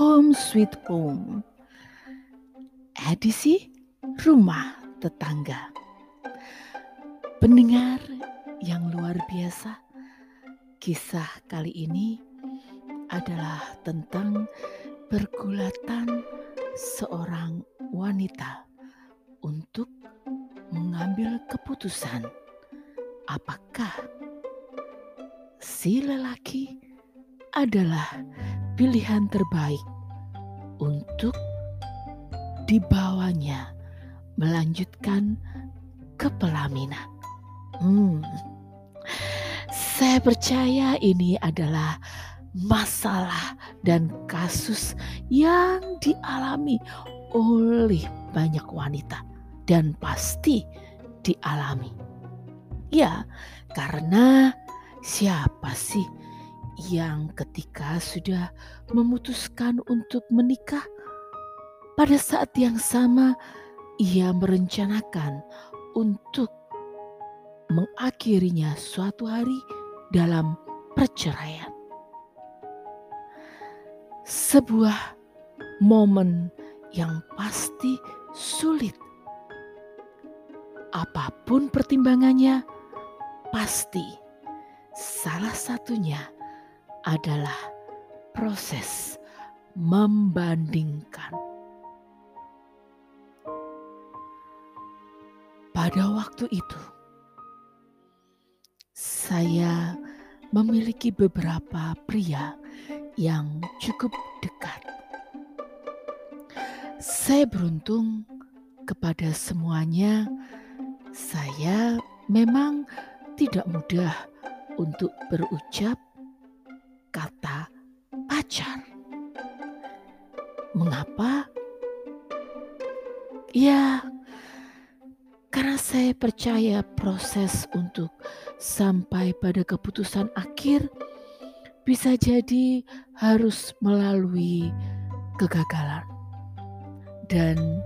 Home Sweet Home. Edisi Rumah Tetangga. Pendengar yang luar biasa, kisah kali ini adalah tentang pergulatan seorang wanita untuk mengambil keputusan apakah si lelaki adalah pilihan terbaik untuk dibawanya melanjutkan ke pelaminan. Hmm. Saya percaya ini adalah masalah dan kasus yang dialami oleh banyak wanita dan pasti dialami. Ya, karena siapa sih yang ketika sudah memutuskan untuk menikah, pada saat yang sama ia merencanakan untuk mengakhirinya suatu hari dalam perceraian. Sebuah momen yang pasti sulit. Apa pun pertimbangannya, pasti salah satunya adalah proses membandingkan. Pada waktu itu, saya memiliki beberapa pria yang cukup dekat. Saya beruntung kepada semuanya. Saya memang tidak mudah untuk berucap pacar. Mengapa? Ya, karena saya percaya proses untuk sampai pada keputusan akhir bisa jadi harus melalui kegagalan. Dan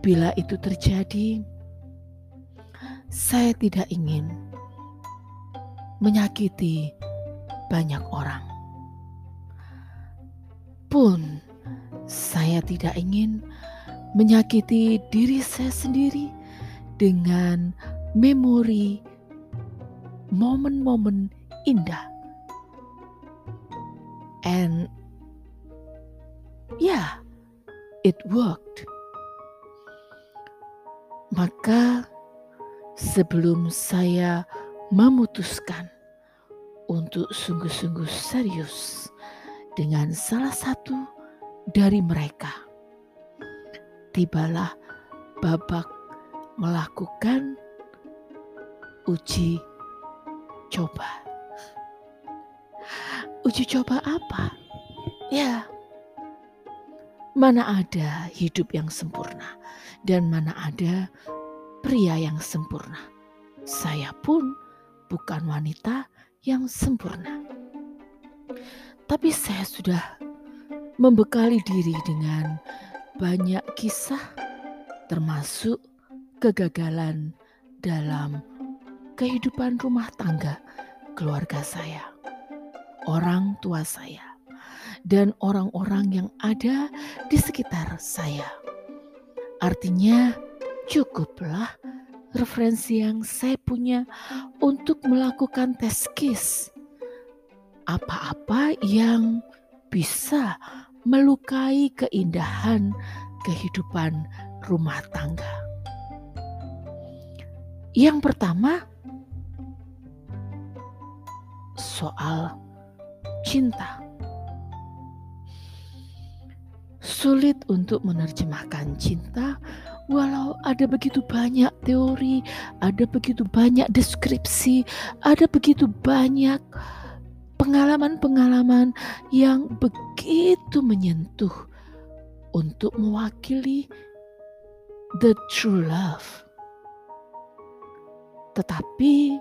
bila itu terjadi, saya tidak ingin menyakiti banyak orang pun saya tidak ingin menyakiti diri saya sendiri dengan memori momen-momen indah. And yeah, it worked. Maka sebelum saya memutuskan untuk sungguh-sungguh serius dengan salah satu dari mereka. Tibalah babak melakukan uji coba. Uji coba apa? Ya, mana ada hidup yang sempurna dan mana ada pria yang sempurna. Saya pun bukan wanita yang sempurna. Tapi saya sudah membekali diri dengan banyak kisah termasuk kegagalan dalam kehidupan rumah tangga keluarga saya, orang tua saya, dan orang-orang yang ada di sekitar saya. Artinya, cukuplah referensi yang saya punya untuk melakukan tes case apa-apa yang bisa melukai keindahan kehidupan rumah tangga. Yang pertama, soal cinta. Sulit untuk menerjemahkan cinta, walau ada begitu banyak teori, ada begitu banyak deskripsi, ada begitu banyak pengalaman-pengalaman yang begitu menyentuh untuk mewakili the true love. Tetapi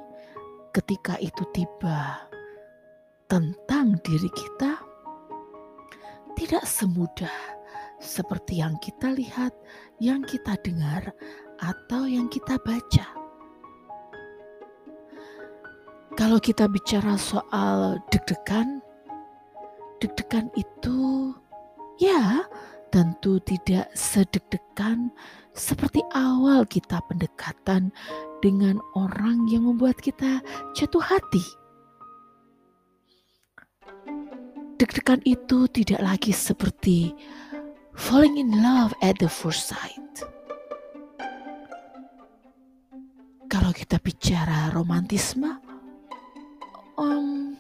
ketika itu tiba tentang diri kita, tidak semudah seperti yang kita lihat, yang kita dengar, atau yang kita baca. Kalau kita bicara soal deg-degan, deg-degan itu Ya, tentu tidak sedek-dekan seperti awal kita pendekatan dengan orang yang membuat kita jatuh hati. Deg-degan itu tidak lagi seperti falling in love at the first sight. Kalau kita bicara romantisme, um,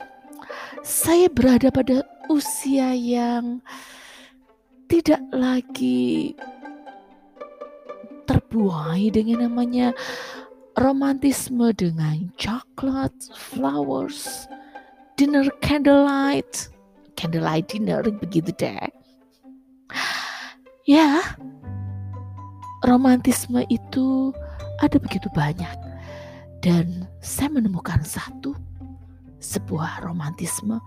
saya berada pada usia yang tidak lagi terbuai dengan namanya romantisme dengan coklat, flowers, dinner candlelight, candlelight dinner begitu deh. Ya, romantisme itu ada begitu banyak dan saya menemukan satu sebuah romantisme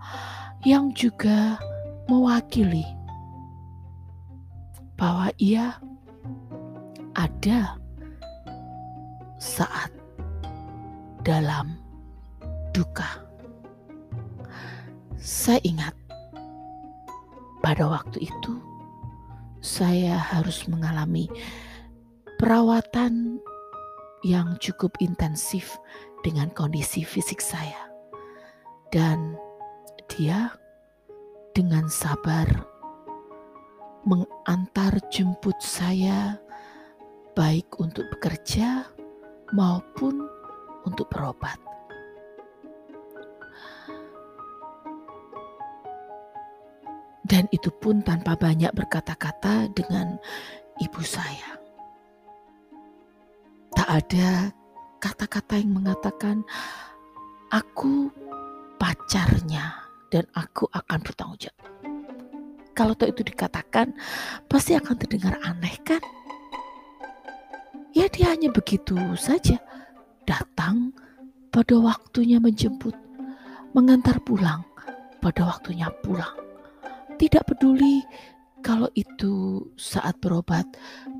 yang juga mewakili bahwa ia ada saat dalam duka. Saya ingat pada waktu itu saya harus mengalami perawatan yang cukup intensif dengan kondisi fisik saya. Dan dia dengan sabar mengantar jemput saya baik untuk bekerja maupun untuk berobat. Dan itu pun tanpa banyak berkata-kata dengan ibu saya. Tak ada kata-kata yang mengatakan, "Aku pacarnya dan aku akan bertanggung jawab." Kalau itu dikatakan, pasti akan terdengar aneh, kan? Ya, dia hanya begitu saja datang pada waktunya menjemput, mengantar pulang pada waktunya pulang tidak peduli kalau itu saat berobat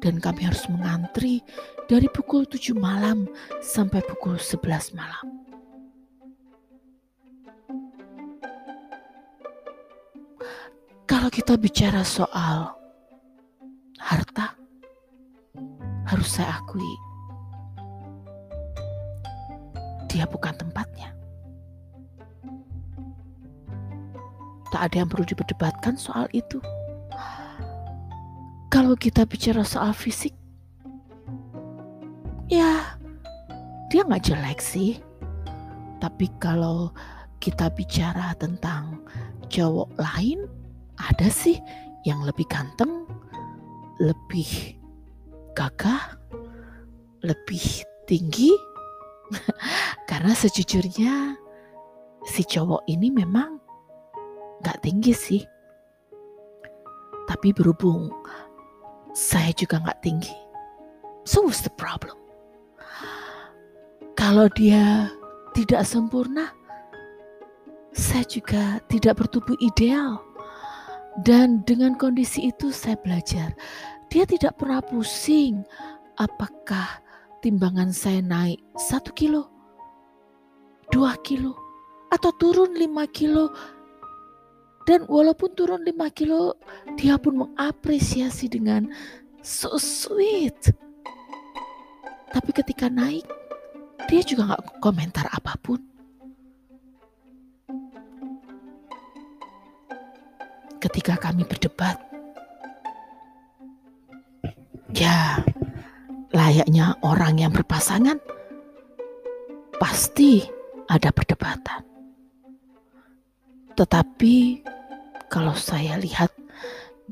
dan kami harus mengantri dari pukul 7 malam sampai pukul 11 malam. Kalau kita bicara soal harta, harus saya akui, dia bukan tempatnya. Tak ada yang perlu diperdebatkan soal itu. Kalau kita bicara soal fisik, ya dia nggak jelek sih. Tapi kalau kita bicara tentang cowok lain, ada sih yang lebih ganteng, lebih gagah, lebih tinggi. Karena sejujurnya si cowok ini memang gak tinggi sih. Tapi berhubung saya juga gak tinggi. So what's the problem? Kalau dia tidak sempurna, saya juga tidak bertubuh ideal. Dan dengan kondisi itu saya belajar, dia tidak pernah pusing apakah timbangan saya naik satu kilo, dua kilo, atau turun lima kilo dan walaupun turun 5 kilo, dia pun mengapresiasi dengan so sweet. Tapi ketika naik, dia juga gak komentar apa pun. Ketika kami berdebat, ya layaknya orang yang berpasangan, pasti ada perdebatan. Tetapi kalau saya lihat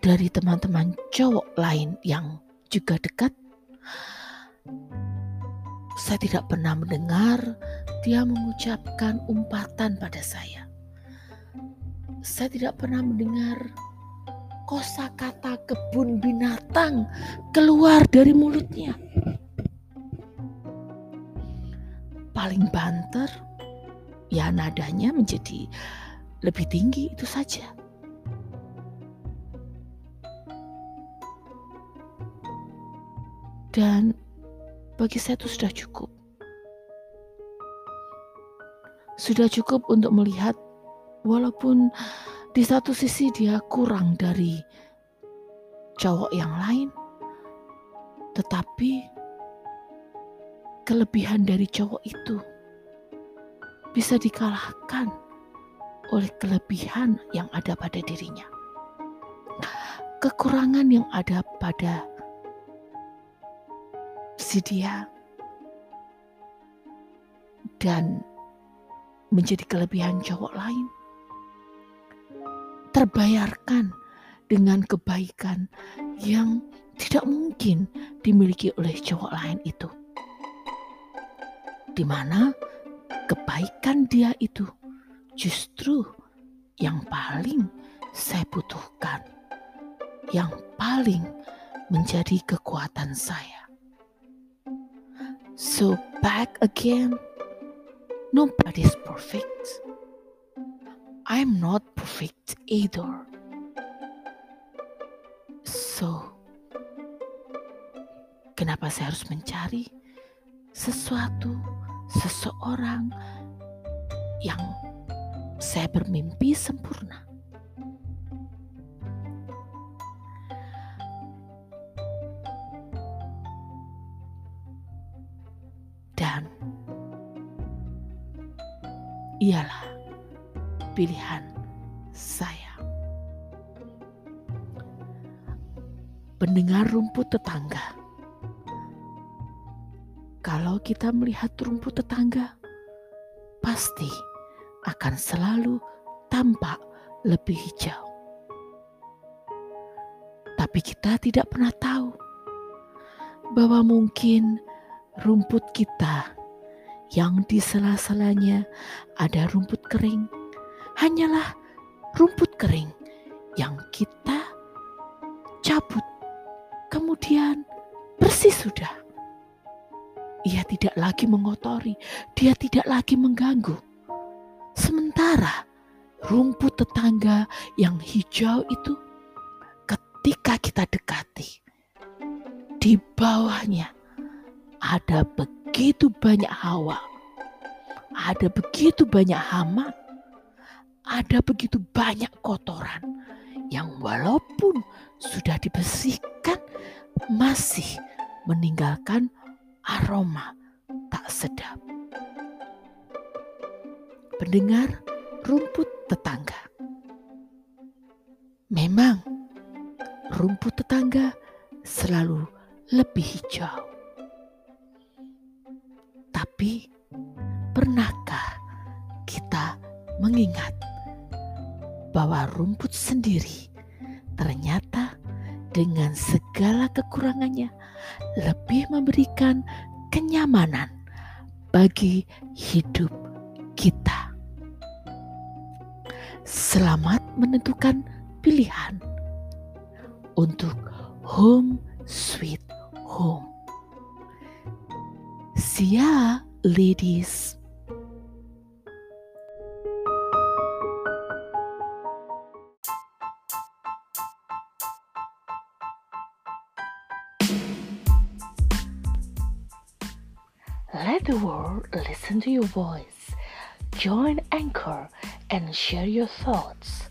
dari teman-teman cowok lain yang juga dekat, saya tidak pernah mendengar dia mengucapkan umpatan pada saya. Saya tidak pernah mendengar kosa kata kebun binatang keluar dari mulutnya. Paling banter, ya nadanya menjadi lebih tinggi itu saja. Dan bagi saya itu sudah cukup. Sudah cukup untuk melihat walaupun di satu sisi dia kurang dari cowok yang lain, tetapi kelebihan dari cowok itu bisa dikalahkan oleh kelebihan yang ada pada dirinya. Kekurangan yang ada pada si dia dan menjadi kelebihan cowok lain terbayarkan dengan kebaikan yang tidak mungkin dimiliki oleh cowok lain itu. Di mana kebaikan dia itu justru yang paling saya butuhkan, yang paling menjadi kekuatan saya. So back again, nobody's perfect. I'm not perfect either. So, kenapa saya harus mencari sesuatu, seseorang yang saya bermimpi sempurna? Dan ialah pilihan saya. Pendengar rumput tetangga. Kalau kita melihat rumput tetangga, pasti akan selalu tampak lebih hijau. Tapi kita tidak pernah tahu bahwa mungkin rumput kita yang di sela-selanya ada rumput kering, hanyalah rumput kering yang kita cabut, kemudian bersih sudah. Ia tidak lagi mengotori, dia tidak lagi mengganggu. Sementara rumput tetangga yang hijau itu, ketika kita dekati, di bawahnya ada begitu banyak hawa, ada begitu banyak hama, ada begitu banyak kotoran yang walaupun sudah dibersihkan masih meninggalkan aroma tak sedap. Pendengar rumput tetangga. Memang rumput tetangga selalu lebih hijau. Tapi pernahkah kita mengingat bahwa rumput sendiri ternyata dengan segala kekurangannya lebih memberikan kenyamanan bagi hidup kita. Selamat menentukan pilihan untuk home sweet home. Yeah, ladies. Listen to your voice. Join Anchor and share your thoughts.